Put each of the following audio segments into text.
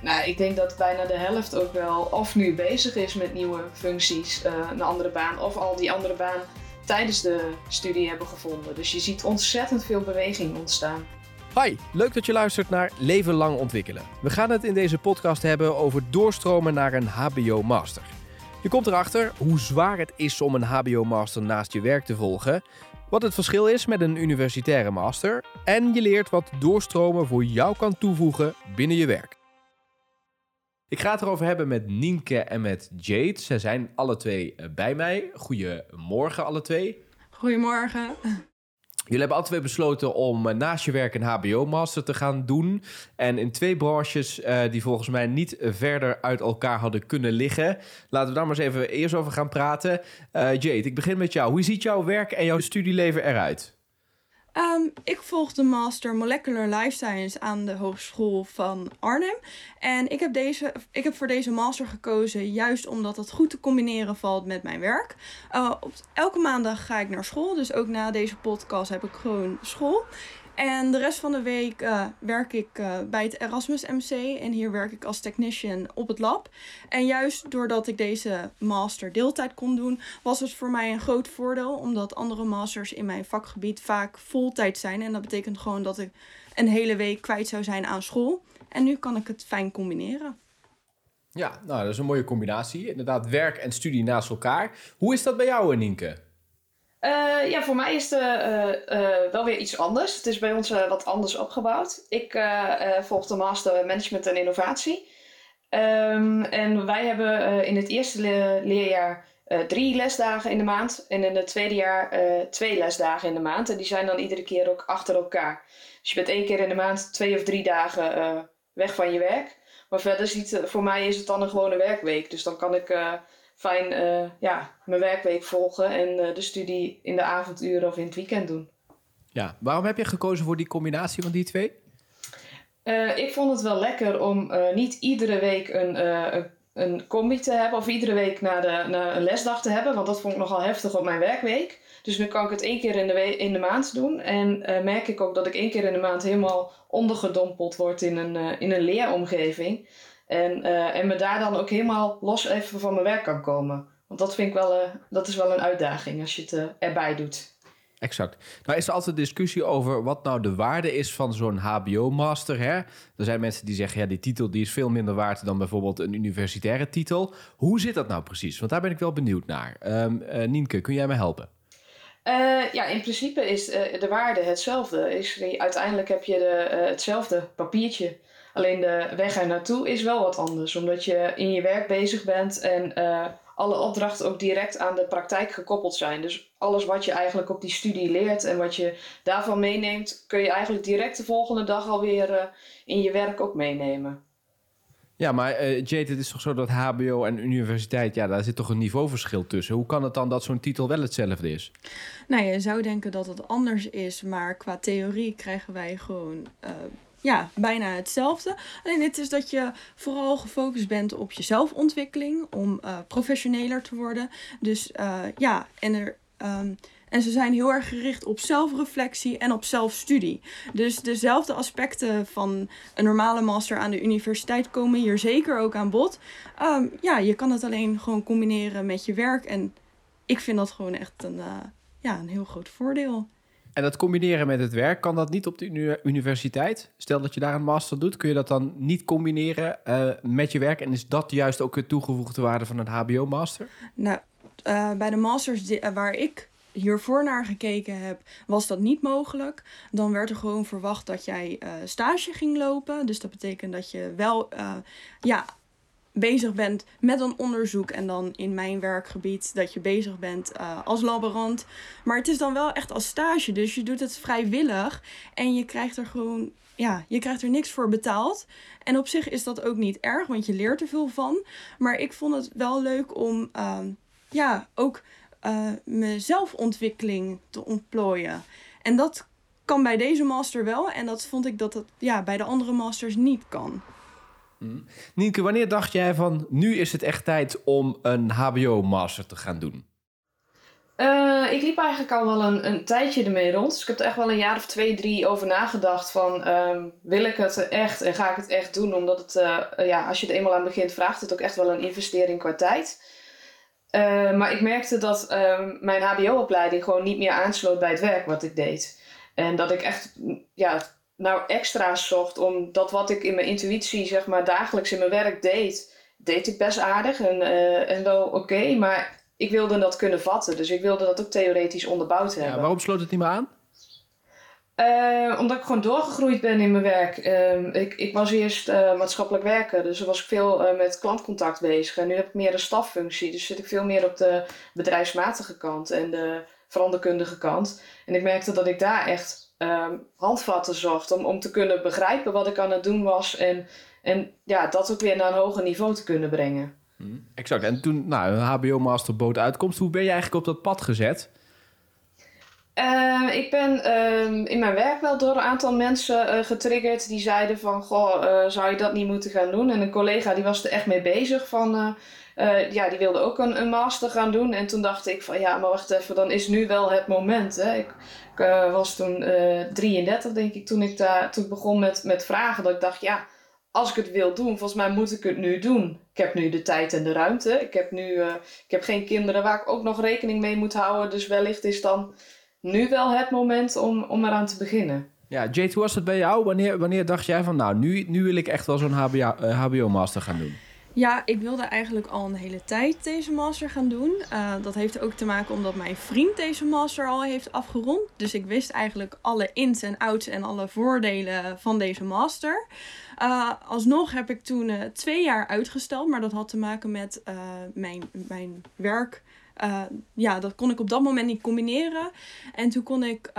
Nou, ik denk dat bijna de helft ook wel of nu bezig is met nieuwe functies, uh, een andere baan, of al die andere baan tijdens de studie hebben gevonden. Dus je ziet ontzettend veel beweging ontstaan. Hi, leuk dat je luistert naar Leven Lang Ontwikkelen. We gaan het in deze podcast hebben over doorstromen naar een HBO-master. Je komt erachter hoe zwaar het is om een HBO-master naast je werk te volgen, wat het verschil is met een universitaire master en je leert wat doorstromen voor jou kan toevoegen binnen je werk. Ik ga het erover hebben met Nienke en met Jade. Ze zijn alle twee eh, bij mij. Goedemorgen alle twee. Goedemorgen. Jullie hebben alle twee besloten om eh, naast je werk een HBO-master te gaan doen. En in twee branches uh, die volgens mij niet verder uit elkaar hadden kunnen liggen. Laten we daar maar eens even eerst over gaan praten. Uh, Jade, ik begin met jou. Hoe ziet jouw werk en jouw studieleven eruit? Um, ik volg de Master Molecular Life Science aan de Hogeschool van Arnhem. En ik heb, deze, ik heb voor deze master gekozen juist omdat het goed te combineren valt met mijn werk. Uh, op, elke maandag ga ik naar school, dus ook na deze podcast heb ik gewoon school. En de rest van de week uh, werk ik uh, bij het Erasmus MC en hier werk ik als technician op het lab. En juist doordat ik deze master deeltijd kon doen, was het voor mij een groot voordeel, omdat andere masters in mijn vakgebied vaak voltijd zijn. En dat betekent gewoon dat ik een hele week kwijt zou zijn aan school. En nu kan ik het fijn combineren. Ja, nou, dat is een mooie combinatie. Inderdaad, werk en studie naast elkaar. Hoe is dat bij jou, Nienke? Uh, ja, voor mij is het uh, uh, wel weer iets anders. Het is bij ons wat anders opgebouwd. Ik volg de Master Management en Innovatie. Um, en wij hebben in het eerste le leerjaar drie lesdagen in de maand. En in het tweede jaar twee lesdagen in de maand. En die zijn dan iedere keer ook achter elkaar. Dus je bent één keer in de maand twee of drie dagen weg van je werk. Maar verder ziet, voor mij is het dan een gewone werkweek. Dus dan kan ik fijn uh, ja, mijn werkweek volgen en uh, de studie in de avonduren of in het weekend doen. Ja, waarom heb je gekozen voor die combinatie van die twee? Uh, ik vond het wel lekker om niet iedere week een, een, een combi te hebben of iedere week naar, de, naar een lesdag te hebben, want dat vond ik nogal heftig op mijn werkweek. Dus nu kan ik het één keer in de, in de maand doen. En merk ik ook dat ik één keer in de maand helemaal ondergedompeld word in een, in een leeromgeving. En, uh, en me daar dan ook helemaal los even van mijn werk kan komen. Want dat vind ik wel, uh, dat is wel een uitdaging als je het uh, erbij doet. Exact. Nou is er altijd discussie over wat nou de waarde is van zo'n HBO-master. Er zijn mensen die zeggen, ja, die titel die is veel minder waard dan bijvoorbeeld een universitaire titel. Hoe zit dat nou precies? Want daar ben ik wel benieuwd naar. Um, Nienke, kun jij me helpen? Uh, ja, in principe is uh, de waarde hetzelfde. Is, uiteindelijk heb je de, uh, hetzelfde papiertje. Alleen de weg er naartoe is wel wat anders, omdat je in je werk bezig bent en uh, alle opdrachten ook direct aan de praktijk gekoppeld zijn. Dus alles wat je eigenlijk op die studie leert en wat je daarvan meeneemt, kun je eigenlijk direct de volgende dag alweer uh, in je werk ook meenemen. Ja, maar uh, Jade, het is toch zo dat HBO en universiteit, ja, daar zit toch een niveauverschil tussen. Hoe kan het dan dat zo'n titel wel hetzelfde is? Nou, je zou denken dat het anders is, maar qua theorie krijgen wij gewoon uh, ja, bijna hetzelfde. Alleen het is dat je vooral gefocust bent op je zelfontwikkeling, om uh, professioneler te worden. Dus uh, ja, en er. Um, en ze zijn heel erg gericht op zelfreflectie en op zelfstudie. Dus dezelfde aspecten van een normale master aan de universiteit komen hier zeker ook aan bod. Um, ja, je kan het alleen gewoon combineren met je werk. En ik vind dat gewoon echt een, uh, ja, een heel groot voordeel. En dat combineren met het werk, kan dat niet op de universiteit? Stel dat je daar een master doet, kun je dat dan niet combineren uh, met je werk? En is dat juist ook de toegevoegde waarde van een HBO-master? Nou, uh, bij de masters uh, waar ik hiervoor naar gekeken heb, was dat niet mogelijk. Dan werd er gewoon verwacht dat jij stage ging lopen. Dus dat betekent dat je wel ja, bezig bent met een onderzoek en dan in mijn werkgebied dat je bezig bent uh, als laborant. Maar het is dan wel echt als stage, dus je doet het vrijwillig en je krijgt er gewoon, ja, je krijgt er niks voor betaald. En op zich is dat ook niet erg, want je leert er veel van. Maar ik vond het wel leuk om, uh, ja, ook uh, mijn zelfontwikkeling te ontplooien. En dat kan bij deze master wel en dat vond ik dat het ja, bij de andere masters niet kan. Mm. Nienke, wanneer dacht jij van nu is het echt tijd om een HBO-master te gaan doen? Uh, ik liep eigenlijk al wel een, een tijdje ermee rond. Dus ik heb er echt wel een jaar of twee, drie over nagedacht van... Um, wil ik het echt en ga ik het echt doen? Omdat het, uh, ja, als je er eenmaal aan begint, vraagt het ook echt wel een investering qua tijd. Uh, maar ik merkte dat um, mijn hbo-opleiding gewoon niet meer aansloot bij het werk wat ik deed. En dat ik echt ja, nou extra's zocht om dat wat ik in mijn intuïtie zeg maar dagelijks in mijn werk deed... deed ik best aardig en, en wel oké, maar ik wilde dat kunnen vatten. Dus ik wilde dat ook theoretisch onderbouwd hebben. Ja, waarom sloot het niet meer aan? Uh, omdat ik gewoon doorgegroeid ben in mijn werk. Uh, ik, ik was eerst uh, maatschappelijk werker, dus was ik veel eh, met klantcontact bezig. En nu heb ik meer een staffunctie, dus zit ik veel meer op de bedrijfsmatige kant en de veranderkundige kant. En ik merkte dat ik daar echt ehm, handvatten zocht om, om te kunnen begrijpen wat ik aan het doen was. En, en ja, dat ook weer naar een hoger niveau te kunnen brengen. Mhm. Exact. En toen nou, een HBO-master bood uitkomst, hoe ben je eigenlijk op dat pad gezet? Uh, ik ben uh, in mijn werk wel door een aantal mensen uh, getriggerd die zeiden van, goh, uh, zou je dat niet moeten gaan doen? En een collega die was er echt mee bezig van, ja, die wilde ook een, een, master gaan doen. En toen dacht ik van, ja, maar wacht even, dan is nu wel het moment. Hè? Ik, ik was toen 33, denk ik, toen ik, daar, toen ik begon met, met vragen. Dat ik dacht, ja, als ik het wil doen, volgens mij moet ik het nu doen. Ik heb nu de tijd en de ruimte. Ik heb nu ik heb geen kinderen waar ik ook nog rekening mee moet houden. Dus wellicht is dan nu wel het moment om, om eraan te beginnen. Ja, Jade, hoe was het bij jou? Wanneer, wanneer dacht jij van, nou, nu, nu wil ik echt wel zo'n HBO-master eh, gaan doen? Ja, ik wilde eigenlijk al een hele tijd deze master gaan doen. Uh, dat heeft ook te maken omdat mijn vriend deze master al heeft afgerond. Dus ik wist eigenlijk alle ins en outs en alle voordelen van deze master. Uh, alsnog heb ik toen uh, twee jaar uitgesteld, maar dat had te maken met mijn, mijn werk. Ja, dat kon ik op dat moment niet combineren. En toen kon ik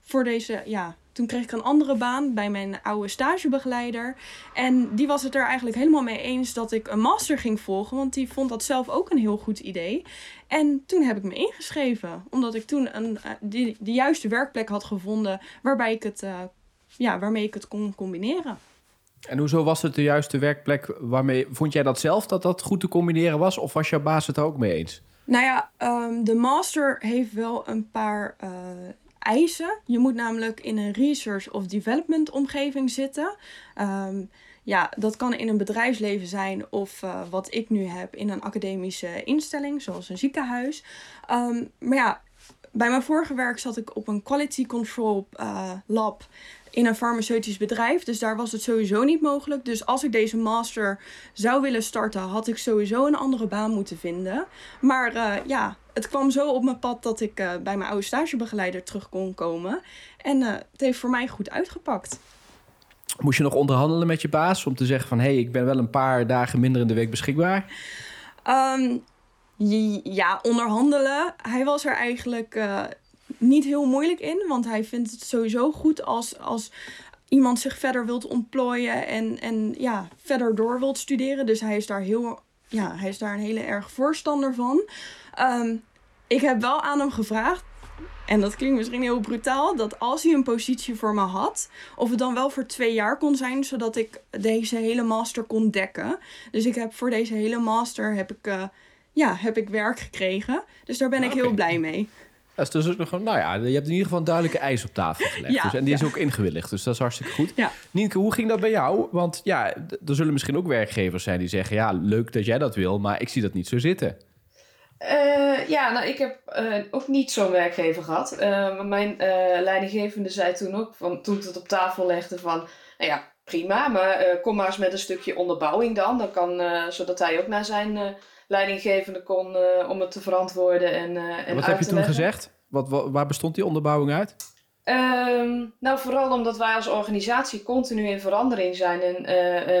voor deze, ja, toen kreeg ik een andere baan bij mijn oude stagebegeleider. En die was het er eigenlijk helemaal mee eens dat ik een master ging volgen. Want die vond dat zelf ook een heel goed idee. En toen heb ik me ingeschreven. Omdat ik toen een, uh, die, de juiste werkplek had gevonden waarbij ik het, ja, waarmee ik het kon combineren. En hoezo was het de juiste werkplek? Waarmee, vond jij dat zelf dat dat goed te combineren was? Of was jouw baas het er ook mee eens? Nou ja, um, de master heeft wel een paar uh, eisen. Je moet namelijk in een research of development omgeving zitten. Um, ja, dat kan in een bedrijfsleven zijn of uh, wat ik nu heb in een academische instelling, zoals een ziekenhuis. Um, maar ja, bij mijn vorige werk zat ik op een quality control uh, lab in een farmaceutisch bedrijf. Dus daar was het sowieso niet mogelijk. Dus als ik deze master zou willen starten, had ik sowieso een andere baan moeten vinden. Maar uh, ja, het kwam zo op mijn pad dat ik uh, bij mijn oude stagebegeleider terug kon komen. En uh, het heeft voor mij goed uitgepakt. Moest je nog onderhandelen met je baas om te zeggen van... hé, hey, ik ben wel een paar dagen minder in de week beschikbaar? Um, ja, onderhandelen. Hij was er eigenlijk niet heel moeilijk in. Want hij vindt het sowieso goed als, als iemand zich verder wilt ontplooien... en, en ja, verder door wilt studeren. Dus hij is daar, heel, ja, hij is daar een hele erg voorstander van... Um, ik heb wel aan hem gevraagd, en dat klinkt misschien heel brutaal, dat als hij een positie voor me had, of het dan wel voor twee jaar kon zijn, zodat ik deze hele master kon dekken. Dus ik heb voor deze hele master heb ik, uh, ja, heb ik werk gekregen. Dus daar ben ik heel blij mee. Dat is dus ook nog gewoon, nou ja, je hebt in ieder geval een duidelijke eis op tafel gelegd. Ja, dus, en die is ook ingewilligd, dus dat is hartstikke goed. Ja. Nienke, hoe ging dat bij jou? Want ja, er zullen misschien ook werkgevers zijn die zeggen, ja, leuk dat jij dat wil, maar ik zie dat niet zo zitten. Uh, ja, nou, ik heb uh, ook niet zo'n werkgever gehad. Uh, mijn leidinggevende zei toen ook, van, toen ik het op tafel legde, van... Nou ja, prima, maar kom maar eens met een stukje onderbouwing dan. dan kan, zodat hij ook naar zijn leidinggevende kon om het te verantwoorden en, en Wat heb je toen gezegd? Wat, waar bestond die onderbouwing uit? Um, nou, vooral omdat wij als organisatie continu in verandering zijn en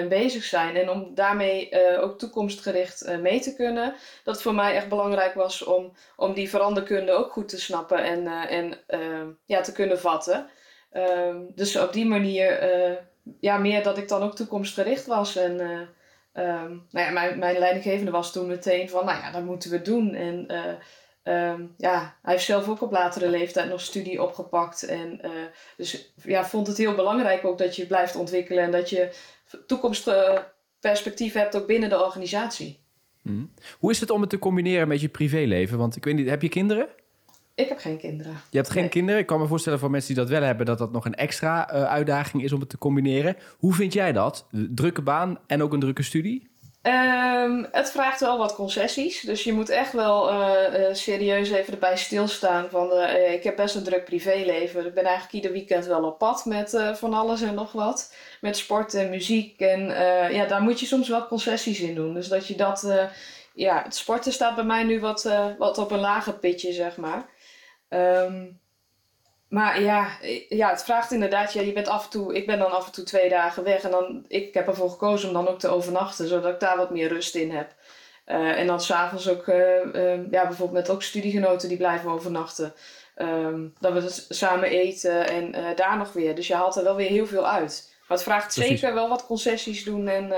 uh, bezig zijn. En om daarmee uh, ook toekomstgericht mee te kunnen. Dat voor mij echt belangrijk was om, om die veranderkunde ook goed te snappen en, en ehm, ja, te kunnen vatten. Um, dus op die manier, ja, meer dat ik dan ook toekomstgericht was. En nou ja, mijn, mijn leidinggevende was toen meteen van, nou ja, dat moeten we doen. En Um, ja, hij heeft zelf ook op latere leeftijd nog studie opgepakt. En uh, dus ja, vond het heel belangrijk ook dat je blijft ontwikkelen en dat je toekomstperspectief hebt ook binnen de organisatie. Hmm. Hoe is het om het te combineren met je privéleven? Want ik weet niet, heb je kinderen? Ik heb geen kinderen. Je hebt geen Nee. kinderen. Ik kan me voorstellen voor mensen die dat wel hebben... dat dat nog een extra eh, uitdaging is om het te combineren. Hoe vind jij dat? Drukke baan en ook een drukke studie? Ehm, het vraagt wel wat concessies. Dus je moet echt wel eh, eh, serieus even erbij stilstaan. Van, eh, ik heb best een druk privéleven. Ik ben eigenlijk ieder weekend wel op pad met van alles en nog wat. Met sport en muziek. En ja, daar moet je soms wel concessies in doen. Dus dat je dat... ja, het sporten staat bij mij nu wat, wat op een lager pitje, zeg maar. Ehm, maar ja, ja, het vraagt inderdaad, ja, je bent af en toe, ik ben dan af en toe twee dagen weg en dan, ik heb ervoor gekozen om dan ook te overnachten, zodat ik daar wat meer rust in heb. Eh, en dan s'avonds ook, eh, eh, ja, bijvoorbeeld met ook studiegenoten die blijven overnachten. Ehm, dat we het samen eten en eh, daar nog weer. Dus je haalt er wel weer heel veel uit. Maar het vraagt Precies. zeker wel wat concessies doen en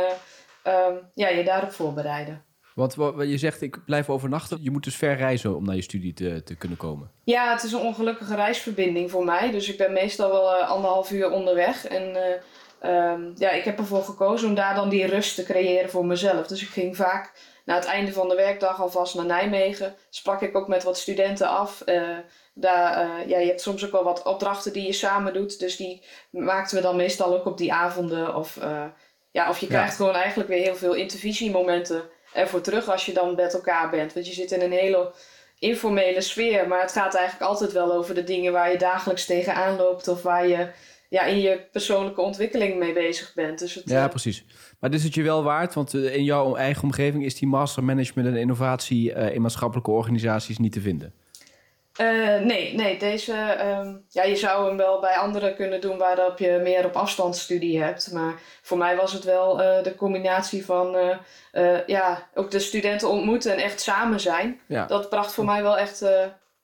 ehm, ja, je daarop voorbereiden. Want wa- wa- je zegt, ik blijf overnachten. Je moet dus ver reizen om naar je studie te, te kunnen komen. Ja, het is een ongelukkige reisverbinding voor mij. Dus ik ben meestal wel eh, anderhalf uur onderweg. En eh, ehm, ja, ik heb ervoor gekozen om daar dan die rust te creëren voor mezelf. Dus ik ging vaak na het einde van de werkdag alvast naar Nijmegen. Sprak ik ook met wat studenten af. Eh, daar, ja, je hebt soms ook wel wat opdrachten die je samen doet. Dus die maakten we dan meestal ook op die avonden. Of, ja, of je Ja. krijgt gewoon eigenlijk weer heel veel intervisiemomenten ervoor terug als je dan met elkaar bent. Want je zit in een hele informele sfeer. Maar het gaat eigenlijk altijd wel over de dingen waar je dagelijks tegenaan loopt. Of waar je ja, in je persoonlijke ontwikkeling mee bezig bent. Dus het, Ja, eh, precies. Maar dit is het je wel waard, want eh, in jouw eigen omgeving is die master management en innovatie eh, in maatschappelijke organisaties niet te vinden. Eh, nee, nee, deze... ehm, ja, je zou hem wel bij anderen kunnen doen waarop je meer op afstandsstudie hebt. Maar voor mij was het wel eh, de combinatie van... eh, ja, ook de studenten ontmoeten en echt samen zijn. Ja. Dat bracht voor mij wel echt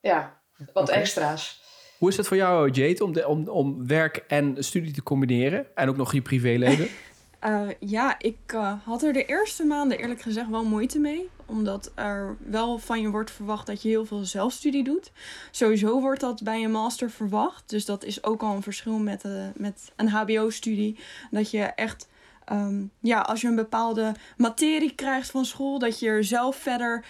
ja, wat extra's. Hoe is het voor jou, Jade, om, de, om, om werk en studie te combineren? En ook nog je privéleven? Eh, ja, ik eh, had er de eerste maanden eerlijk gezegd wel moeite mee. Omdat er wel van je wordt verwacht dat je heel veel zelfstudie doet. Sowieso wordt dat bij een master verwacht. Dus dat is ook al een verschil met, eh, met een HBO-studie. Dat je echt, ehm, ja, als je een bepaalde materie krijgt van school, dat je er zelf verder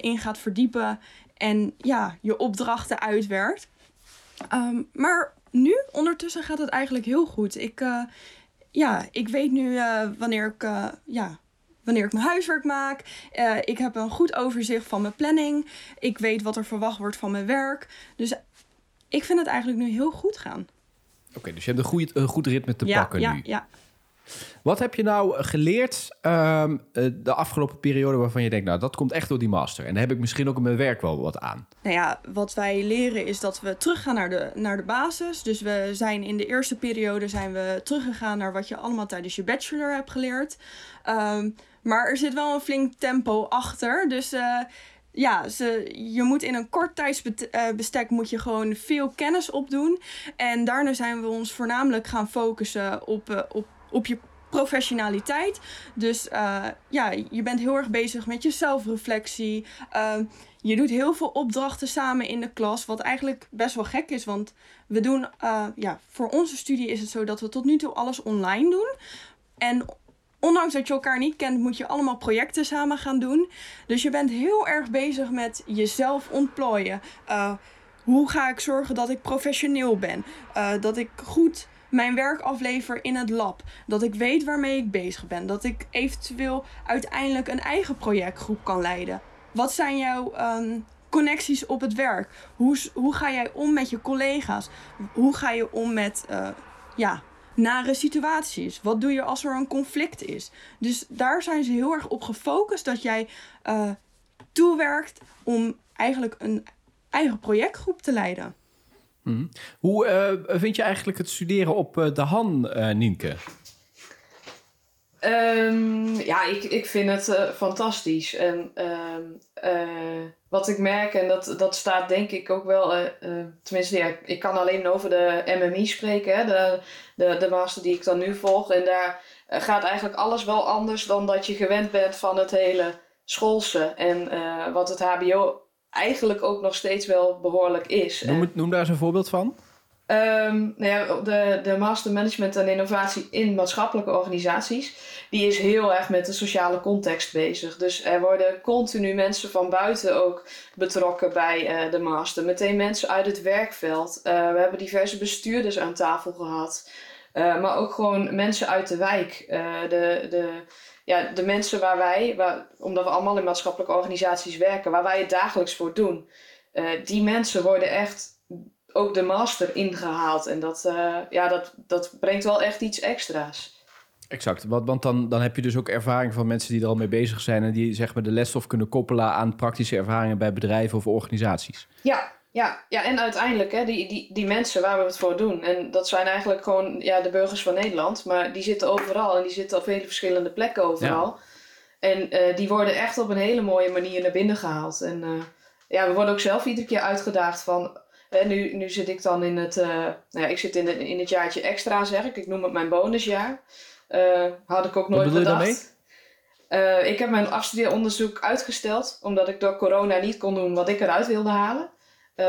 in gaat verdiepen. En ja, je opdrachten uitwerkt. Ehm, maar nu, ondertussen, gaat het eigenlijk heel goed. Ik, ja, ik weet nu eh, wanneer, ik, eh, ja, wanneer ik mijn huiswerk maak. Eh, ik heb een goed overzicht van mijn planning. Ik weet wat er verwacht wordt van mijn werk. Dus ik vind het eigenlijk nu heel goed gaan. Oké, dus je hebt een goed, een goed ritme te ja, pakken ja, nu. ja. Wat heb je nou geleerd ehm, eh, de afgelopen periode waarvan je denkt, nou, dat komt echt door die master. En daar heb ik misschien ook in mijn werk wel wat aan. Nou ja, wat wij leren is dat we teruggaan naar de, naar de basis. Dus we zijn in de eerste periode zijn we teruggegaan naar wat je allemaal tijdens je bachelor hebt geleerd. Ehm, maar er zit wel een flink tempo achter. Dus eh, ja, ze, je moet in een kort tijdsbestek moet je gewoon veel kennis opdoen. En daarna zijn we ons voornamelijk gaan focussen op, eh, op, op je professionaliteit. Dus eh, ja, je bent heel erg bezig met je zelfreflectie. Ehm, je doet heel veel opdrachten samen in de klas, wat eigenlijk best wel gek is. Want we doen, eh, ja, voor onze studie is het zo dat we tot nu toe alles online doen. En ondanks dat je elkaar niet kent, moet je allemaal projecten samen gaan doen. Dus je bent heel erg bezig met jezelf ontplooien. Eh, hoe ga ik zorgen dat ik professioneel ben? Dat ik goed mijn werk aflever in het lab. Dat ik weet waarmee ik bezig ben. Dat ik eventueel uiteindelijk een eigen projectgroep kan leiden. Wat zijn jouw ehm, connecties op het werk? Hoe, hoe ga jij om met je collega's? Hoe ga je om met eh, ja, nare situaties? Wat doe je als er een conflict is? Dus daar zijn ze heel erg op gefocust dat jij eh, toewerkt om eigenlijk een eigen projectgroep te leiden. Mhm. Hoe eh, vind je eigenlijk het studeren op eh, de Han, eh, Nienke? Ehm, ja, ik, ik vind het fantastisch. En ehm, eh, wat ik merk, en dat, dat staat denk ik ook wel, tenminste, ja, ik kan alleen over de MMI spreken, de, de, de master die ik dan nu volg. En daar gaat eigenlijk alles wel anders dan dat je gewend bent van het hele schoolse. En wat het HBO eigenlijk ook nog steeds wel behoorlijk is. Noem, het- noem daar eens een voorbeeld van. Ehm, nou ja, de, de Master Management en Innovatie in maatschappelijke organisaties, die is heel erg met de sociale context bezig. Dus er worden continu mensen van buiten ook betrokken bij uh, de Master. Meteen mensen uit het werkveld. Uh, we hebben diverse bestuurders aan tafel gehad. Uh, maar ook gewoon mensen uit de wijk. de, de, ja, de mensen waar wij, waar, omdat we allemaal in maatschappelijke organisaties werken, waar wij het dagelijks voor doen. die mensen worden echt ook de master ingehaald. En dat, uh, ja, dat, dat brengt wel echt iets extra's. Exact, want, want dan, dan heb je dus ook ervaring van mensen die er al mee bezig zijn... en die zeg maar, de lesstof kunnen koppelen aan praktische ervaringen bij bedrijven of organisaties. Ja, ja, ja en uiteindelijk, hè, die, die, die mensen waar we het voor doen... en dat zijn eigenlijk gewoon ja, de burgers van Nederland... maar die zitten overal en die zitten op hele verschillende plekken overal. En uh, die worden echt op een hele mooie manier naar binnen gehaald. En uh, ja, we worden ook zelf iedere keer uitgedaagd van en nu, nu zit ik dan in het, uh, nou ja, ik zit in, de, in het jaartje extra, zeg ik. Ik noem het mijn bonusjaar. Had ik ook nooit Wat gedacht. Uh, ik heb mijn afstudeeronderzoek uitgesteld, omdat ik door corona niet kon doen wat ik eruit wilde halen.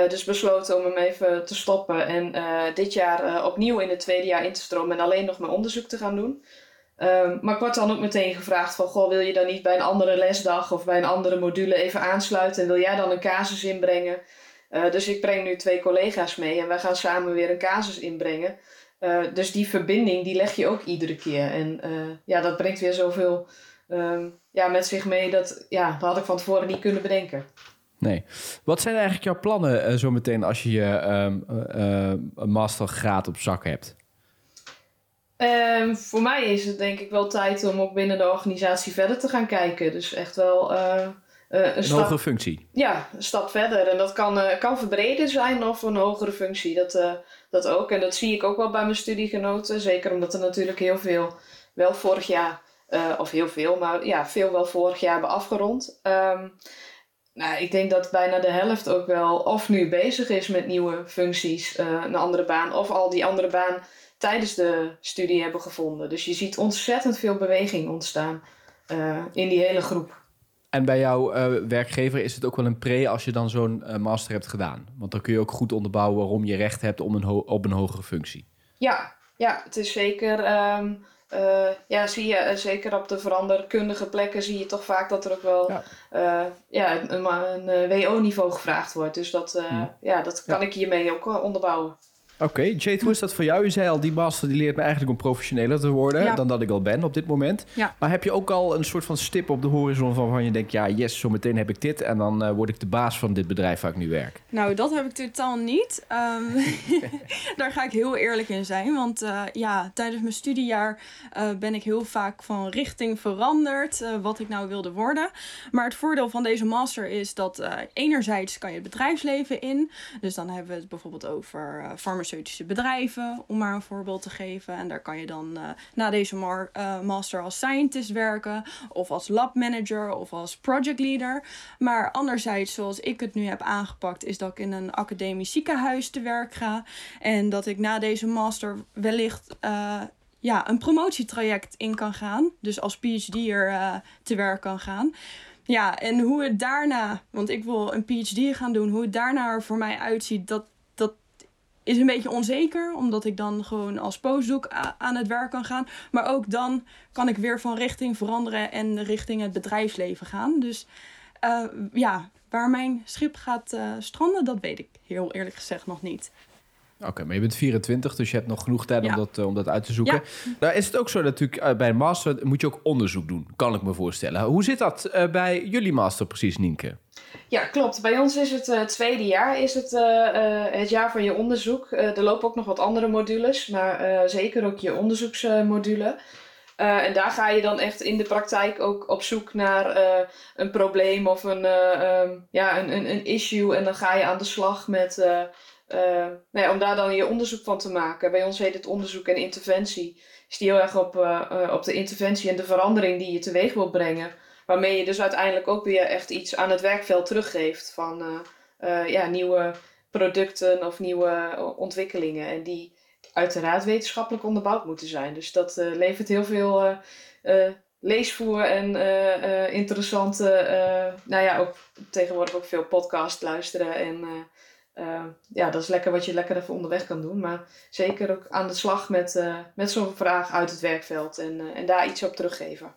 Dus besloten om hem even te stoppen en dit jaar opnieuw in het tweede jaar in te stromen en alleen nog mijn onderzoek te gaan doen. Ehm, maar ik word dan ook meteen gevraagd van, goh, wil je dan niet bij een andere lesdag of bij een andere module even aansluiten en wil jij dan een casus inbrengen? Dus ik breng nu twee collega's mee en wij gaan samen weer een casus inbrengen. Dus die verbinding die leg je ook iedere keer. En ja, dat brengt weer zoveel um, ja, met zich mee. Dat, ja, dat had ik van tevoren niet kunnen bedenken. Nee. Wat zijn eigenlijk jouw plannen uh, zo meteen als je je um, een mastergraad op zak hebt? Um, voor mij is het denk ik wel tijd om ook binnen de organisatie verder te gaan kijken. Dus echt wel uh, een, een stap, hogere functie. Ja, een stap verder. En dat kan, uh, kan verbreden zijn of een hogere functie. Dat, uh, dat ook. En dat zie ik ook wel bij mijn studiegenoten. Zeker omdat er natuurlijk heel veel wel vorig jaar, of heel veel, maar ja, veel wel vorig jaar hebben afgerond. Um, nou, ik denk dat bijna de helft ook wel of nu bezig is met nieuwe functies, een andere baan, of al die andere baan tijdens de studie hebben gevonden. Dus je ziet ontzettend veel beweging ontstaan in die hele groep. En bij jouw uh, werkgever is het ook wel een pre als je dan zo'n master hebt gedaan. Want dan kun je ook goed onderbouwen waarom je recht hebt om een op een hogere functie. Ja, ja het is zeker. Um, uh, ja, zie je zeker op de veranderkundige plekken zie je toch vaak dat er ook wel ja. ja een, een WO-niveau gevraagd wordt. Dus dat, ja. ja. dat kan ik hiermee ook onderbouwen. Oké, okay. Jade, hoe is dat voor jou? Je zei al, die master die leert me eigenlijk om professioneler te worden dan dat ik al ben op dit moment. Ja. Maar heb je ook al een soort van stip op de horizon van waarvan je denkt, ja, yes, zo meteen heb ik dit en dan uh, word ik de baas van dit bedrijf waar ik nu werk? Nou, dat heb ik totaal niet. Um, daar ga ik heel eerlijk in zijn, want uh, ja, tijdens mijn studiejaar uh, ben ik heel vaak van richting veranderd, wat ik nou wilde worden. Maar het voordeel van deze master is dat enerzijds kan je het bedrijfsleven in, dus dan hebben we het bijvoorbeeld over farmaceutische farmaceutische bedrijven, om maar een voorbeeld te geven. En daar kan je dan uh, na deze uh, master als scientist werken, of als lab manager, of als project leader. Maar anderzijds, zoals ik het nu heb aangepakt, is dat ik in een academisch ziekenhuis te werk ga. En dat ik na deze master wellicht. Uh, ja, een promotietraject in kan gaan. Dus als PhD'er te werk kan gaan. Ja, en hoe het daarna, want ik wil een PhD gaan doen, hoe het daarna er voor mij uitziet, dat, is een beetje onzeker, omdat ik dan gewoon als postdoc aan het werk kan gaan. Maar ook dan kan ik weer van richting veranderen en richting het bedrijfsleven gaan. Dus uh, ja, waar mijn schip gaat uh, stranden, dat weet ik heel eerlijk gezegd nog niet. Oké, maar je bent 24, dus je hebt nog genoeg tijd om, dat, uh, om dat uit te zoeken. Ja. Nou is het ook zo natuurlijk, uh, bij een master moet je ook onderzoek doen, kan ik me voorstellen. Hoe zit dat uh, bij jullie master precies, Nienke? Ja, klopt. Bij ons is het uh, tweede jaar, is het, uh, uh, het jaar van je onderzoek. er lopen ook nog wat andere modules, maar zeker ook je onderzoeksmodule. en daar ga je dan echt in de praktijk ook op zoek naar een probleem of een, um, ja, een, een, een, issue. En dan ga je aan de slag met, nou ja, om daar dan je onderzoek van te maken. Bij ons heet het onderzoek en interventie. Is die heel erg op, op de interventie en de verandering die je teweeg wil brengen. Waarmee je dus uiteindelijk ook weer echt iets aan het werkveld teruggeeft van ja, nieuwe producten of nieuwe ontwikkelingen. En die uiteraard wetenschappelijk onderbouwd moeten zijn. Dus dat levert heel veel leesvoer en interessante, nou ja, ook tegenwoordig ook veel podcast luisteren en ja, dat is lekker wat je lekker even onderweg kan doen. Maar zeker ook aan de slag met, met zo'n vraag uit het werkveld en, en daar iets op teruggeven.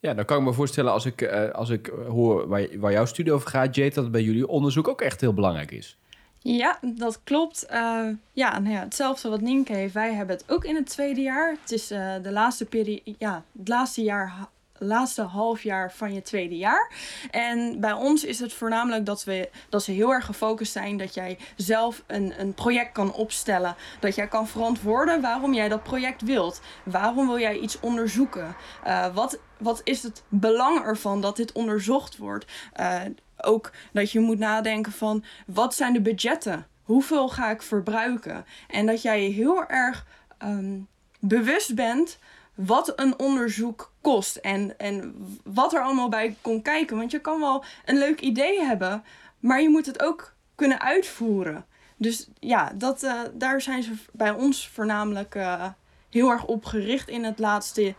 Ja, dan kan ik me voorstellen als ik, als ik hoor waar, waar jouw studie over gaat, Jade, dat het bij jullie onderzoek ook echt heel belangrijk is. Ja, dat klopt. Uh, ja, nou ja, hetzelfde wat Nienke heeft. Wij hebben het ook in het tweede jaar. Het is uh, de laatste periode, ja, het laatste jaar, laatste half jaar van je tweede jaar. En bij ons is het voornamelijk dat, we, dat ze heel erg gefocust zijn dat jij zelf een, een project kan opstellen. Dat jij kan verantwoorden waarom jij dat project wilt. Waarom wil jij iets onderzoeken? Uh, wat, wat is het belang ervan dat dit onderzocht wordt? Uh, ook dat je moet nadenken van wat zijn de budgetten? Hoeveel ga ik verbruiken? En dat jij heel erg ehm, bewust bent wat een onderzoek kost en, en wat er allemaal bij komt kijken. Want je kan wel een leuk idee hebben, maar je moet het ook kunnen uitvoeren. Dus ja, dat, uh, daar zijn ze bij ons voornamelijk uh, heel erg op gericht in het laatste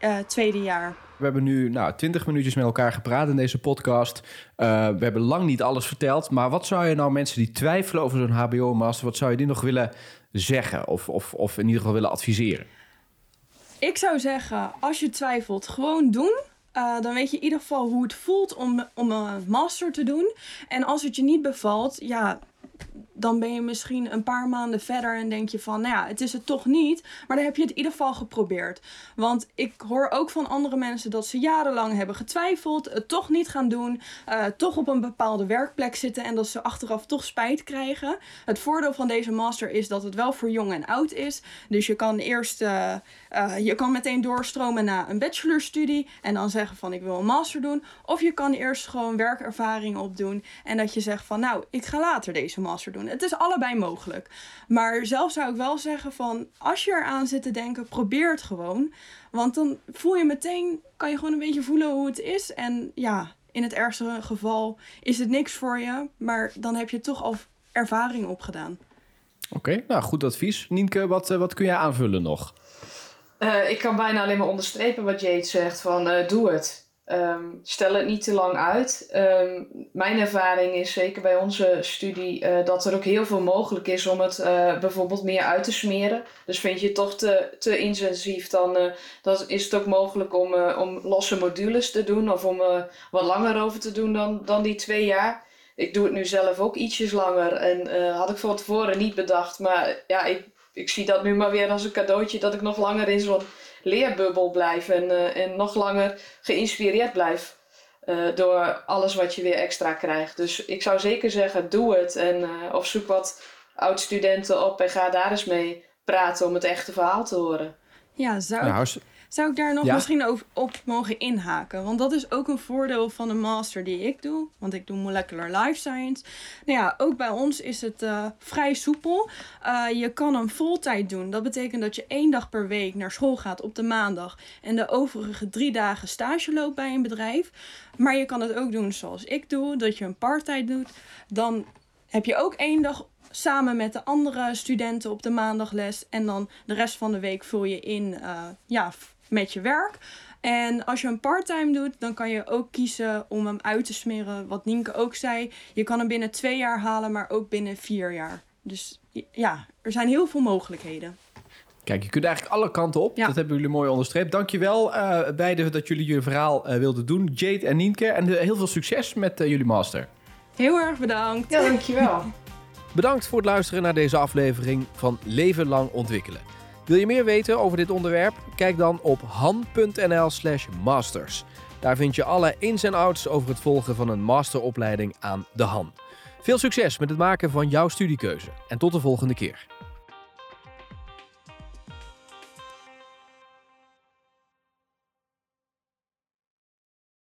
uh, tweede jaar. We hebben nu nou, 20 minuutjes met elkaar gepraat in deze podcast. We hebben lang niet alles verteld. Maar wat zou je nou mensen die twijfelen over zo'n HBO-master... wat zou je die nog willen zeggen of, of, of in ieder geval willen adviseren? Ik zou zeggen, als je twijfelt, gewoon doen. Uh, dan weet je in ieder geval hoe het voelt om, om een master te doen. En als het je niet bevalt, ja, dan ben je misschien een paar maanden verder en denk je van, nou ja, het is het toch niet. Maar dan heb je het in ieder geval geprobeerd. Want ik hoor ook van andere mensen dat ze jarenlang hebben getwijfeld, het toch niet gaan doen, uh, toch op een bepaalde werkplek zitten en dat ze achteraf toch spijt krijgen. Het voordeel van deze master is dat het wel voor jong en oud is. Dus je kan eerst, uh, uh, je kan meteen doorstromen naar een bachelorstudie en dan zeggen van ik wil een master doen. Of je kan eerst gewoon werkervaring opdoen en dat je zegt van nou, ik ga later deze master doen. Het is allebei mogelijk. Maar zelf zou ik wel zeggen van als je eraan zit te denken, probeer het gewoon. Want dan voel je meteen, kan je gewoon een beetje voelen hoe het is. En ja, in het ergste geval is het niks voor je. Maar dan heb je toch al ervaring opgedaan. Oké, nou goed advies. Nienke, wat, eh, wat kun jij aanvullen nog? Uh, ik kan bijna alleen maar onderstrepen wat Jade zegt van uh, doe het. Um, stel het niet te lang uit. Um, mijn ervaring is zeker bij onze studie uh, dat er ook heel veel mogelijk is om het bijvoorbeeld meer uit te smeren. Dus vind je het toch te, te intensief, dan, uh, dan is het ook mogelijk om, om losse modules te doen of om wat langer over te doen dan, dan die twee jaar. Ik doe het nu zelf ook ietsjes langer en had ik van tevoren niet bedacht. Maar ja, ik, ik zie dat nu maar weer als een cadeautje dat ik nog langer in zo'n leerbubbel blijf en, uh, en nog langer geïnspireerd blijf uh, door alles wat je weer extra krijgt. Dus ik zou zeker zeggen, doe het en, uh, of zoek wat oud-studenten op en ga daar eens mee praten om het echte verhaal te horen. Ja, zou, nou, zou ik daar nog misschien op, op mogen inhaken? Want dat is ook een voordeel van de master die ik doe. Want ik doe molecular life science. Nou ja, ook bij ons is het uh, vrij soepel. Uh, je kan hem voltijd doen. Dat betekent dat je één dag per week naar school gaat op de maandag. En de overige drie dagen stage loopt bij een bedrijf. Maar je kan het ook doen zoals ik doe. Dat je een part-tijd doet. Dan heb je ook één dag samen met de andere studenten op de maandagles. En dan de rest van de week vul je in uh, ja, met je werk. En als je een parttime doet, dan kan je ook kiezen om hem uit te smeren. Wat Nienke ook zei, je kan hem binnen twee jaar halen, maar ook binnen vier jaar. Dus ja, er zijn heel veel mogelijkheden. Kijk, je kunt eigenlijk alle kanten op. Ja. Dat hebben jullie mooi onderstreept. Dankjewel uh, beiden dat jullie je verhaal uh, wilden doen. Jade en Nienke. En uh, heel veel succes met uh, jullie master. Heel erg bedankt. Ja, dankjewel. bedankt voor het luisteren naar deze aflevering van Leven Lang Ontwikkelen. Wil je meer weten over dit onderwerp? Kijk dan op han.nl/slash masters. Daar vind je alle ins en outs over het volgen van een masteropleiding aan de Han. Veel succes met het maken van jouw studiekeuze en tot de volgende keer.